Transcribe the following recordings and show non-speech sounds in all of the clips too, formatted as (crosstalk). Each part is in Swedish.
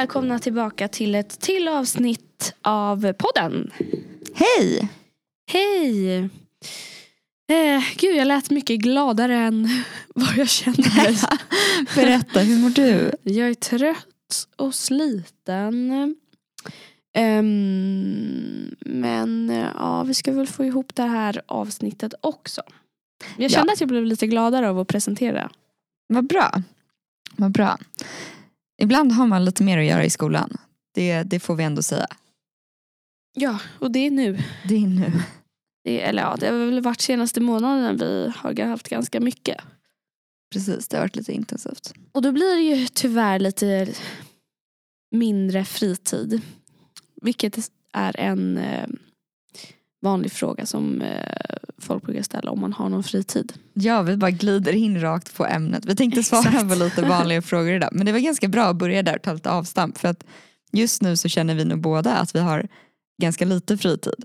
välkomna tillbaka till ett till avsnitt av podden. Hej! Hej! Eh, gud, jag lät mycket gladare än (laughs) vad jag kände mig. (laughs) Berätta, hur mår du? Jag är trött och sliten. Ehm, men ja, vi ska väl få ihop det här avsnittet också. Jag kände Ja. att jag blev lite gladare av att presentera. Vad bra. Vad bra. Ibland har man lite mer att göra i skolan. Det, det får vi ändå säga. Ja, och det är nu. Det är nu. Det, eller ja, det har väl varit senaste månaden vi har haft ganska mycket. Precis, det har varit lite intensivt. Och då blir det ju tyvärr lite mindre fritid. Vilket är en eh, vanlig fråga som eh, folk brukar ställa om man har någon fritid. Ja, vi bara glider in rakt på ämnet. Vi tänkte svara Exakt. på lite (laughs) vanliga frågor idag. Men det var ganska bra att börja där och ta lite avstamp. För att just nu så känner vi nog båda att vi har ganska lite fritid.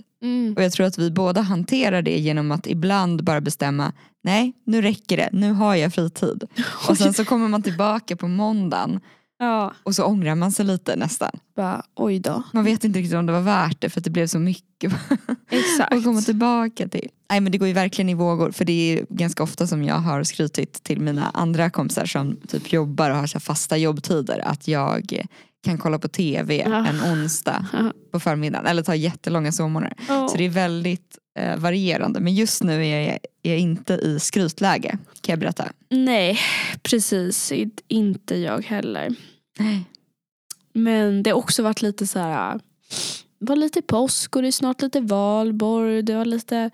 Och jag tror att vi båda hanterar det genom att ibland bara bestämma nej, nu räcker det, nu har jag fritid. (laughs) Och sen så kommer man tillbaka på måndagen Ja, och så ångrar man sig lite nästan. bara oj då. Man vet inte riktigt om det var värt det för att det blev så mycket Exakt. att komma tillbaka till. Nej men det går ju verkligen i vågor för det är ganska ofta som jag har skrutit till mina andra kompisar som typ jobbar och har så fasta jobbtider att jag kan kolla på tv Ja. en onsdag Ja. på förmiddagen eller ta jättelånga sovmorgnar. Ja. Så det är väldigt eh, varierande men just nu är jag, är jag inte i skrytläge kan jag berätta. Nej, precis. Inte jag heller. Nej. Men det har också varit lite så här. Det var lite påsk och det är snart lite valborg. Det var lite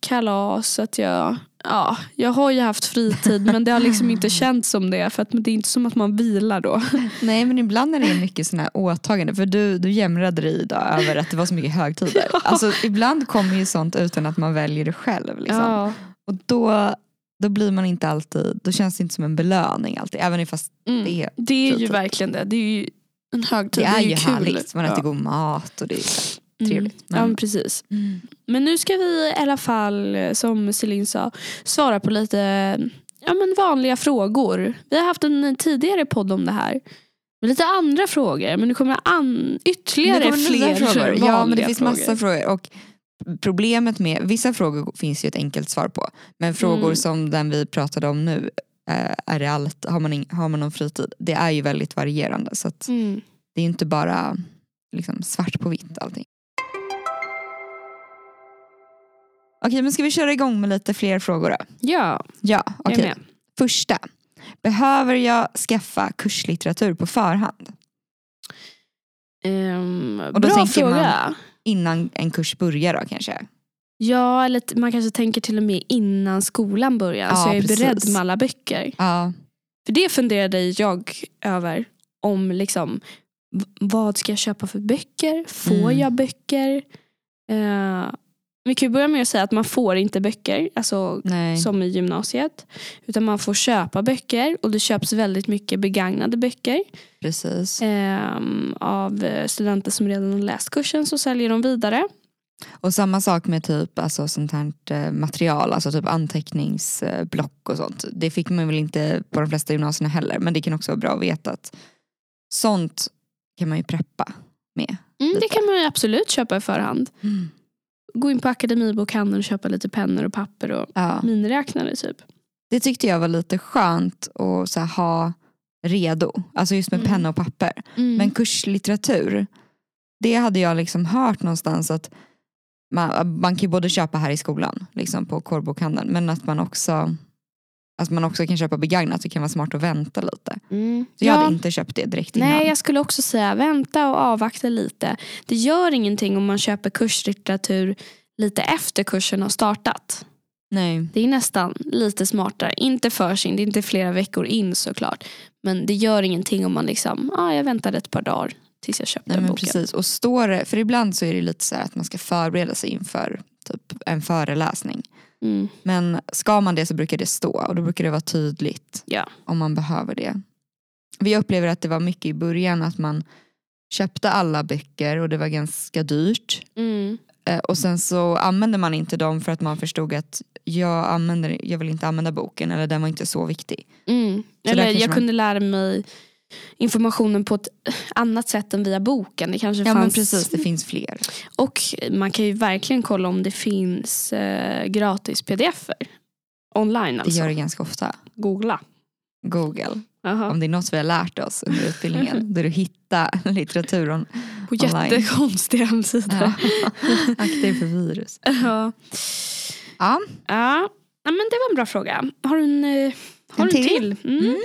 kalas. Så att jag, ja, jag har ju haft fritid men det har liksom inte (laughs) känts som det. För att det är inte som att man vilar då. Nej men ibland är det mycket sådana åtaganden för du, du jämrade dig idag över att det var så mycket högtider. (laughs) Alltså ibland kommer ju sånt utan att man väljer det själv. Liksom. Ja. Och då, då blir man inte alltid, då känns det inte som en belöning alltid. Även fast Mm. det är, Det är ju fritid. verkligen det. Det är ju en högtid. det är ju kul. härligt. Man äter ja. god mat och det är Mm. trevligt. Ja men precis. Men nu ska vi i alla fall, eh, som Celine sa, svara på lite ja, men vanliga frågor. Vi har haft en tidigare podd om det här. Med lite andra frågor, men nu kommer an, ytterligare Det kommer fler frågor. Ja men det finns frågor. massa frågor. Och problemet med, vissa frågor finns ju ett enkelt svar på. Men frågor Mm. som den vi pratade om nu, eh, är det allt, har, man in, har man någon fritid? Det är ju väldigt varierande. Så att Mm. det är inte bara liksom, svart på vitt allting. Okej men ska vi köra igång med lite fler frågor då? Ja, Ja, jag okej. är med. Första. Behöver jag skaffa kurslitteratur på förhand? Ehm, Och då bra tänker fråga. man- Innan en kurs börjar då kanske? Ja, eller t- man kanske tänker till och med innan skolan börjar. Ja, så jag är precis. beredd med alla böcker. Ja. För det funderade jag över. Om liksom, v- vad ska jag köpa för böcker? Får Mm. jag böcker? Eh, vi kan börja med att säga att man får inte böcker. Alltså Nej. som i gymnasiet. Utan man får köpa böcker. Och det köps väldigt mycket begagnade böcker. Precis. ehm, av eh, studenter som redan har läst kursen så säljer de vidare. Och samma sak med typ alltså, sånt här eh, material, alltså typ anteckningsblock och sånt. Det fick man väl inte på de flesta gymnasierna heller. Men det kan också vara bra att veta att sånt kan man ju preppa med. Mm, det kan man ju absolut köpa i förhand. Gå in på Akademibokhandeln och köpa lite pennor och papper och Ja. miniräknare typ. Det tyckte jag var lite skönt att så här, ha redo. Alltså just med Mm. penna och papper. Mm. Men kurslitteratur, det hade jag liksom hört någonstans att man, man kan ju både köpa här i skolan, liksom på kårbokhandeln, men att man också att man också kan köpa begagnat, det kan vara smart att vänta lite. Mm. Så jag Ja. hade inte köpt det direkt innan. Nej, jag skulle också säga vänta och avvakta lite. Det gör ingenting om man köper kurslitteratur lite efter kursen har startat. Nej. Det är nästan lite smartare. Inte för sin, det är inte flera veckor in såklart. Men det gör ingenting om man liksom, ah, jag väntade ett par dagar tills jag köpte Nej men boken. precis. Och står för ibland så är det lite så här att man ska förbereda sig inför typ en föreläsning. Mm. Men ska man det så brukar det stå och då brukar det vara tydligt Ja. om man behöver det. Vi upplever att det var mycket i början att man köpte alla böcker och det var ganska dyrt. Mm. Eh, Och sen så använde man inte dem för att man förstod att jag, använder, jag vill inte använda boken eller den var inte så viktig. Mm. där Eller jag man- kunde lära mig informationen på ett annat sätt än via boken. Det kanske Ja fanns... men precis, det finns fler. Och man kan ju verkligen kolla om det finns eh, gratis pdf-er. Online Det alltså. gör det ganska ofta. Googla. Google. Aha. Om det är något vi har lärt oss under utbildningen. där du hittar litteraturen. På online. jättekonstiga (laughs) hemsidor. Ja. Akta dig för virus. (laughs) Ja. Ja, Ja. men det var en bra fråga. Har du en, eh, har En en till? till? Mm. Mm.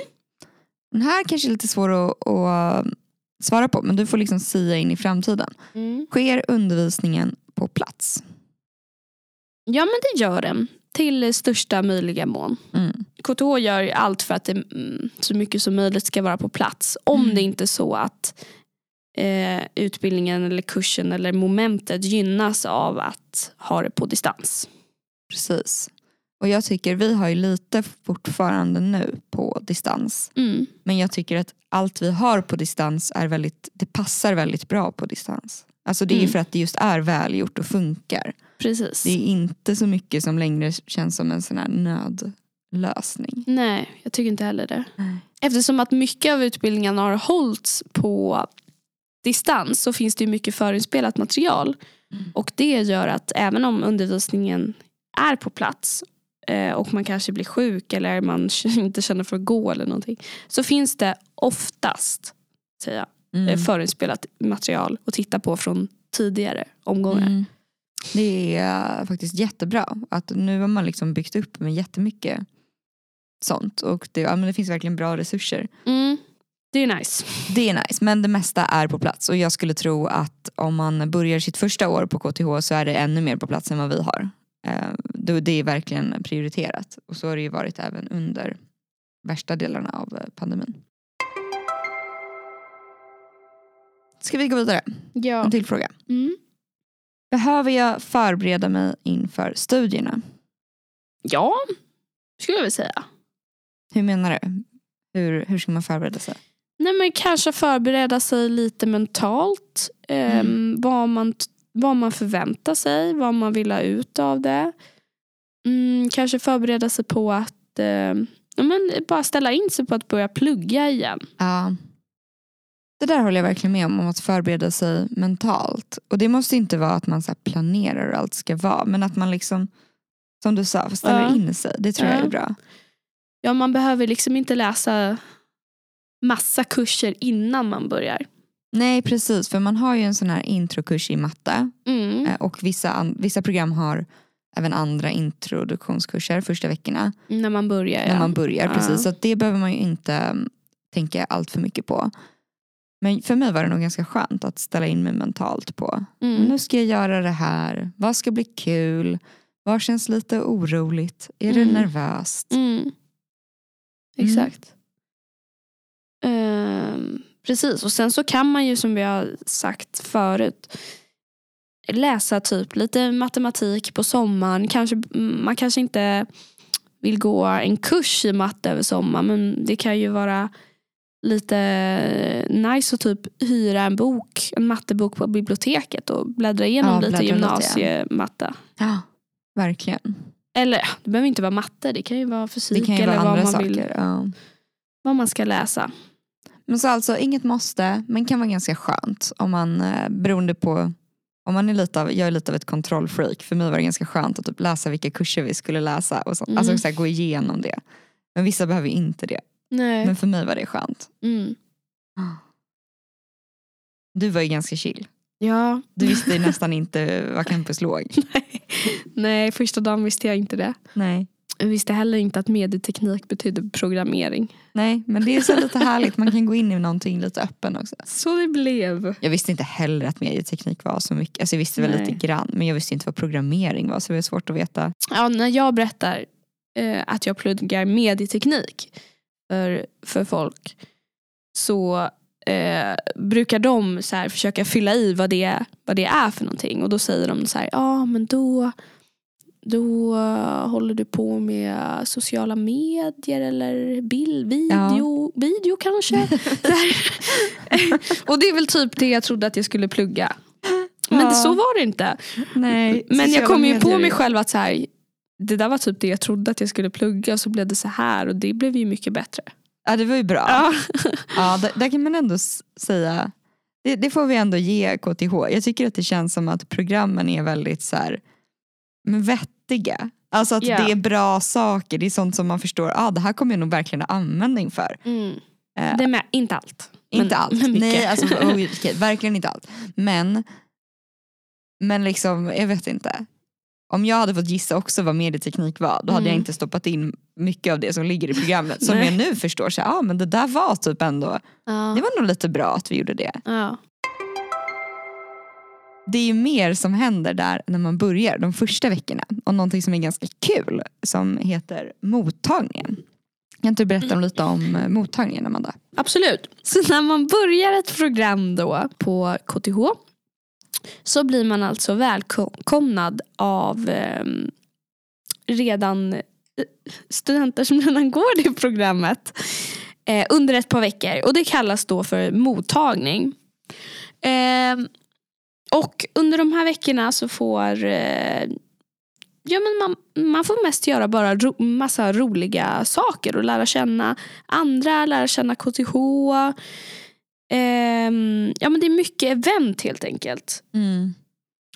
Den här kanske är lite svår att, att svara på men du får liksom sia in i framtiden. Mm. Sker undervisningen på plats? Ja men det gör den. Till största möjliga mån. Mm. KTH gör allt för att det mm, så mycket som möjligt ska vara på plats. Om Mm. det inte är så att eh, utbildningen eller kursen eller momentet gynnas av att ha det på distans. Precis. Och jag tycker vi har ju lite fortfarande nu på distans. Mm. Men jag tycker att allt vi har på distans är väldigt, det passar väldigt bra på distans. Alltså det är Mm. för att det just är välgjort och funkar. Precis. Det är inte så mycket som längre känns som en sån här nödlösning. Nej, jag tycker inte heller det. Eftersom att mycket av utbildningen har hållits på distans så finns det ju mycket förinspelat material. Mm. Och det gör att även om undervisningen är på plats och man kanske blir sjuk eller man (laughs) inte känner för att gå eller någonting. Så finns det oftast säger jag, Mm. eh, förinspelat material att titta på från tidigare omgångar. Mm. Det är faktiskt jättebra att nu har man liksom byggt upp med jättemycket sånt och det, ja, men det finns verkligen bra resurser. Mm. Det är nice. Det är nice men det mesta är på plats och jag skulle tro att om man börjar sitt första år på KTH så är det ännu mer på plats än vad vi har. Eh, Det är verkligen prioriterat och så har det ju varit även under värsta delarna av eh, pandemin. Ska vi gå vidare? Ja. En till fråga. Mm. Behöver jag förbereda mig inför studierna? ja, skulle jag vilja säga. Hur menar du? Hur, hur ska man förbereda sig? Nej, men kanske förbereda sig lite mentalt. Eh, vad, man, vad man förväntar sig, vad man vill ha ut av det. Mm, kanske förbereda sig på att eh, ja, men bara ställa in sig på att börja plugga igen. Ja. Det där håller jag verkligen med om, om att förbereda sig mentalt. Och det måste inte vara att man så planerar hur allt ska vara. Men att man liksom, som du sa, ställer Ja. in sig. Det tror jag Ja. är bra. Ja, man behöver liksom inte läsa massa kurser innan man börjar. Nej precis, för man har ju en sån här introkurs i matte. Mm. eh, Och vissa, vissa program har även andra introduktionskurser första veckorna. När man börjar. när ja. man börjar. Ja. Precis, så det behöver man ju inte mm, tänka allt för mycket på. Men för mig var det nog ganska skönt att ställa in mig mentalt på Mm. nu ska jag göra det här, vad ska bli kul, vad känns lite oroligt, är det Mm. nervöst? Mm. Exakt. Ehm, precis, och sen så kan man ju som vi har sagt förut läsa typ lite matematik på sommaren. Kanske, man kanske inte vill gå en kurs i matte över sommaren men det kan ju vara lite nice att typ hyra en bok, en mattebok på biblioteket och bläddra igenom Ja, lite bläddra lite, ja. gymnasiematte. Ja, verkligen. Eller det behöver inte vara matte, det kan ju vara fysik ju eller vara vad man, saker. vill, Ja. vad man ska läsa. Men så alltså inget måste, men kan vara ganska skönt om man eh, beroende på om man är lite av, jag är lite av ett kontrollfreak. För mig var det ganska skönt att typ läsa vilka kurser vi skulle läsa. Och så, Mm. Alltså så här, gå igenom det. Men vissa behöver inte det. Nej. Men för mig var det skönt. Mm. Du var ju ganska chill. Ja. Du visste nästan inte vad campus låg. (laughs) Nej, första dagen visste jag inte det. Nej. Jag visste heller inte att medieteknik betydde programmering. Nej, men det är så lite härligt. Man kan gå in i någonting lite öppen också. Så det blev. Jag visste inte heller att medieteknik var så mycket. Alltså jag visste väl Nej. lite grann. Men jag visste inte vad programmering var så det var svårt att veta. Ja, när jag berättar eh, att jag pluggar medieteknik för, för folk så eh, brukar de så försöka fylla i vad det, vad det är för någonting. Och då säger de så här, ja men då, då håller du på med sociala medier eller bild, video, video kanske. (laughs) (laughs) Och det är väl typ det jag trodde att jag skulle plugga. Men Ja. så var det inte. Nej, Men jag kom ju på mig själv att så här, det där var typ det jag trodde att jag skulle plugga och så blev det så här och det blev ju mycket bättre. Ja det var ju bra. Ja. Ja, där, där kan man ändå säga, det, det får vi ändå ge KTH. Jag tycker att det känns som att programmen är väldigt så här, men vettiga. Alltså att Ja. det är bra saker, det är sånt som man förstår, ah, det här kommer jag nog verkligen ha användning för. Mm. Eh, Det med, inte allt. inte men- allt, (laughs) men nej alltså, (laughs) oj, okej, verkligen inte allt. Men, men liksom, jag vet inte. Om jag hade fått gissa också vad medieteknik var, då hade jag Mm. inte stoppat in mycket av det som ligger i programmet. (laughs) Som jag nu förstår, så, ah, men det där var typ ändå, Ja. det var nog lite bra att vi gjorde det. Ja. Det är ju mer som händer där när man börjar de första veckorna. Och någonting som är ganska kul som heter mottagningen. Kan inte du berätta om lite om eh, mottagningen Amanda? Absolut. Så när man börjar ett program då på KTH så blir man alltså välkomnad av ehm, redan eh, studenter som redan går det programmet eh, under ett par veckor. Och det kallas då för mottagning. Ehm, och under de här veckorna så får eh, Ja, men man, man får mest göra bara ro, massa roliga saker och lära känna andra, lära känna KTH. Ehm, ja, men det är mycket event helt enkelt.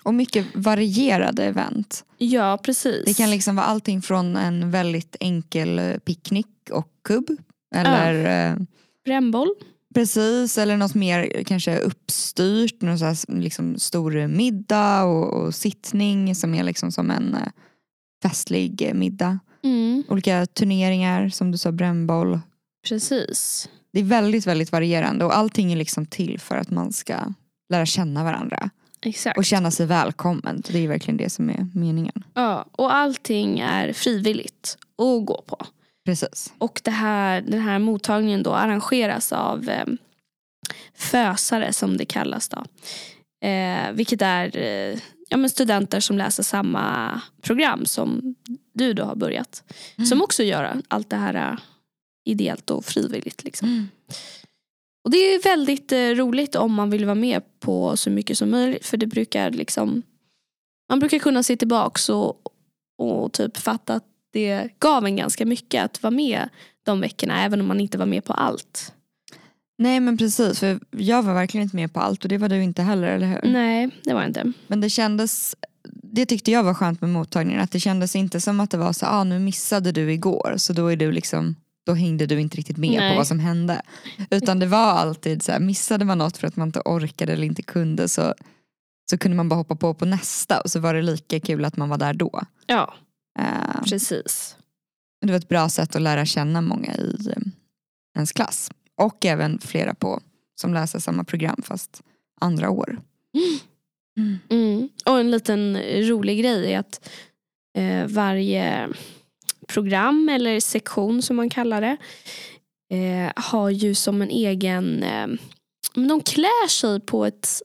Och mycket varierade event. Ja, precis. Det kan liksom vara allting från en väldigt enkel eh, picknick och kubb. Eller eh, Brännboll. Precis, eller något mer kanske uppstyrt. Någon så här, liksom, stor middag och, och sittning som är liksom som en eh, festlig middag. Mm, Olika turneringar som du sa, brännboll. precis. Det är väldigt, väldigt varierande och allting är liksom till för att man ska lära känna varandra Exakt. och känna sig välkommen. Det är verkligen det som är meningen. Ja, och allting är frivilligt att gå på. Precis. Och det här, den här mottagningen då arrangeras av eh, fösare som det kallas. Då. Eh, vilket är eh, ja, men studenter som läser samma program som du då har börjat. Som också gör allt det här eh, ideellt och frivilligt. Liksom. Mm. Och det är väldigt eh, roligt om man vill vara med på så mycket som möjligt. För det brukar liksom man brukar kunna se tillbaks och, och typ fatta att det gav en ganska mycket att vara med de veckorna även om man inte var med på allt. Nej men precis, för jag var verkligen inte med på allt och det var du inte heller, eller hur? Nej, det var jag inte. Men det kändes, det tyckte jag var skönt med mottagningen, att det kändes inte som att det var så, ah nu missade du igår så då är du liksom då hängde du inte riktigt med Nej. på vad som hände. Utan det var alltid så här, missade man något för att man inte orkade eller inte kunde så, så kunde man bara hoppa på på nästa och så var det lika kul att man var där då. Ja, Eh, precis. det var ett bra sätt att lära känna många i eh, ens klass. Och även flera på som läser samma program fast andra år. (gasps) Mm. Mm. Och en liten rolig grej är att eh, varje program eller sektion som man kallar det eh, har ju som en egen, eh, men de klär sig på ett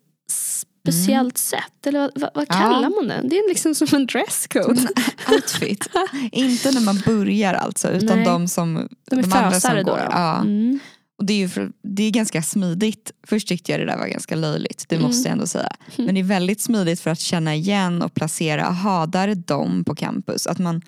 speciellt sätt. Eller vad, vad, vad Ja. kallar man det? Det är liksom som en dresscode. (laughs) Outfit. inte när man börjar alltså utan Nej. de som De är andra fösare som då. går. då. Ja. Mm. Och det är, ju för, det är ganska smidigt. Först tyckte jag det där var ganska löjligt, det Mm. måste jag ändå säga. Men det är väldigt smidigt för att känna igen och placera, aha där är de på campus. Att man,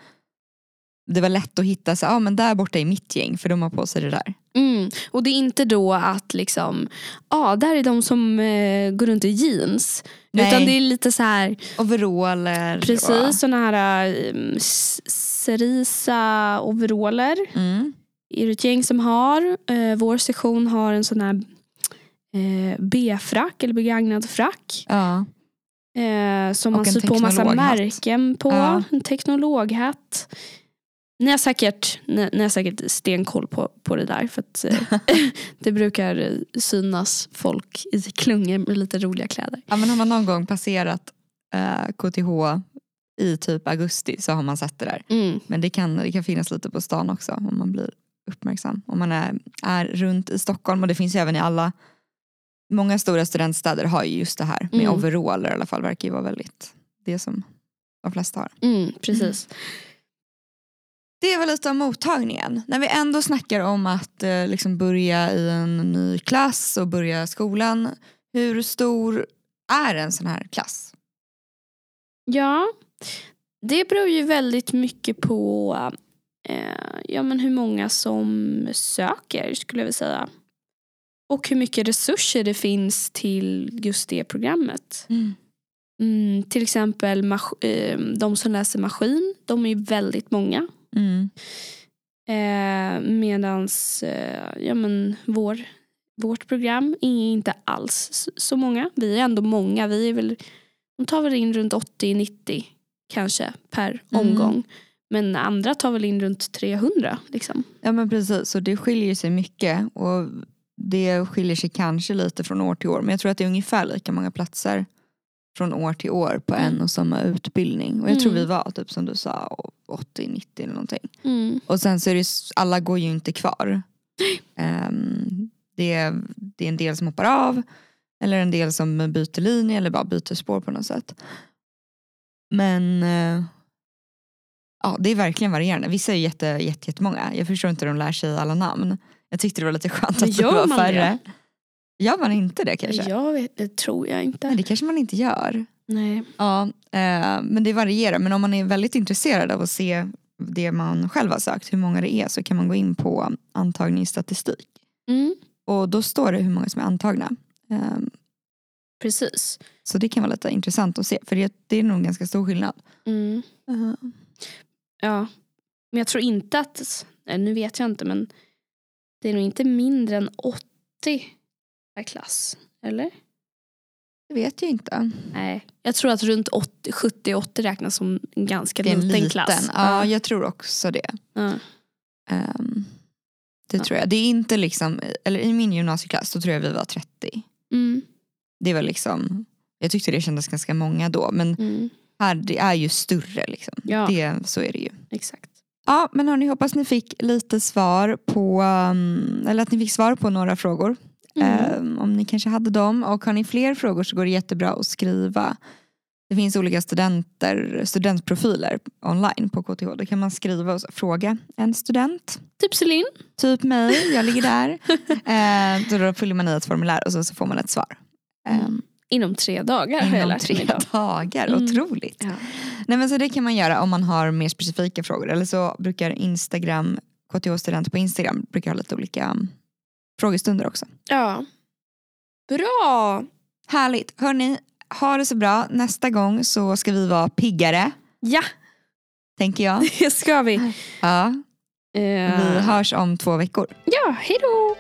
det var lätt att hitta, så, ah, men där borta är mitt gäng för de har på sig det där. Mm. Och det är inte då att liksom, ja där är de som eh, går runt i jeans. Nej. Utan det är lite så här, Overaller. precis såna här um, cerisa overaller. Och, mm. är det ett gäng som har. Eh, vår sektion har en sån här eh, B-frack eller begagnad frack. ja. Eh, som Och man syr på massa märken på. Ja. En teknologhatt. Ni har säkert, ni, ni har säkert stenkoll på, på det där. För att, eh, (laughs) (laughs) det brukar eh, synas folk i klungor med lite roliga kläder. ja men har man någon gång passerat eh, KTH i typ augusti så har man sett det där. Mm. Men det kan, det kan finnas lite på stan också om man blir uppmärksam. Om man är, är runt i Stockholm och det finns ju även i alla Många stora studentstäder har ju just det här med Mm. overaller i alla fall. verkar ju vara väldigt det som de flesta har. Mm, precis. Det var lite om mottagningen. När vi ändå snackar om att eh, liksom börja i en ny klass och börja skolan. Hur stor är en sån här klass? Ja, det beror ju väldigt mycket på eh, ja, men hur många som söker skulle jag vilja säga. Och hur mycket resurser det finns till just det programmet. Mm. Mm, till exempel mas- eh, de som läser maskin, de är väldigt många. Mm. Eh, medans eh, ja, men vår, vårt program är inte alls så många. Vi är ändå många. Vi är väl, de tar väl in runt 80-90 kanske per Mm. omgång. Men andra tar väl in runt 300. Liksom. Ja men precis, så det skiljer sig mycket och det skiljer sig kanske lite från år till år men jag tror att det är ungefär lika många platser från år till år på en och samma utbildning. Och jag tror Mm. vi var typ som du sa 80-90 eller någonting. Mm. Och sen så är det, alla går ju inte kvar. (gasps) Ehm, det, är, det är en del som hoppar av eller en del som byter linje eller bara byter spår på något sätt. Men eh, ja, det är verkligen varierande. Vissa är jätte, jätte, jättemånga. Jag förstår inte hur de lär sig alla namn. Jag tyckte det var lite skönt att det var färre. Gör man inte det kanske? Jag vet, det tror jag inte. Nej, det kanske man inte gör. Nej. Ja, eh, men det varierar. Men om man är väldigt intresserad av att se det man själv har sökt, hur många det är, så kan man gå in på antagningsstatistik. Mm. Och då står det hur många som är antagna. Eh, Precis. så det kan vara lite intressant att se, för det, det är nog ganska stor skillnad. Mm. Ja. Men jag tror inte att, nu vet jag inte men det är nog inte mindre än 80 per klass. Eller? Det vet jag inte. Nej. Jag tror att runt 80 70-80 räknas som en ganska Det är en liten, liten. klass. Ja, jag tror också det. Ja. Ehm, det Ja. tror jag. Det är inte liksom, eller i min gymnasieklass då tror jag vi var 30. Mm. Det var liksom, jag tyckte det kändes ganska många då men Mm. här det är ju större liksom. Ja. Det, så är det ju. Exakt. Ja men hörni, hoppas ni fick lite svar på, um, eller att ni fick svar på några frågor. Mm. Um, om ni kanske hade dem. Och har ni fler frågor så går det jättebra att skriva. Det finns olika studenter, studentprofiler online på KTH. Då kan man skriva och fråga en student. Typ Celine. Typ mig, jag ligger där. (laughs) uh, då, fyller man i ett formulär och så, så får man ett svar. Um, Inom tre dagar har jag inom lärt mig tre idag. dagar, Mm. otroligt. Ja. Nej, men så det kan man göra om man har mer specifika frågor. Eller så brukar Instagram, KTH studenter på Instagram brukar ha lite olika frågestunder också. ja. Bra! Härligt. Hörni, ha det så bra. Nästa gång så ska vi vara piggare, Ja, tänker jag. (laughs) det ska vi. Ja, Eh, vi hörs om två veckor. Ja, hej då!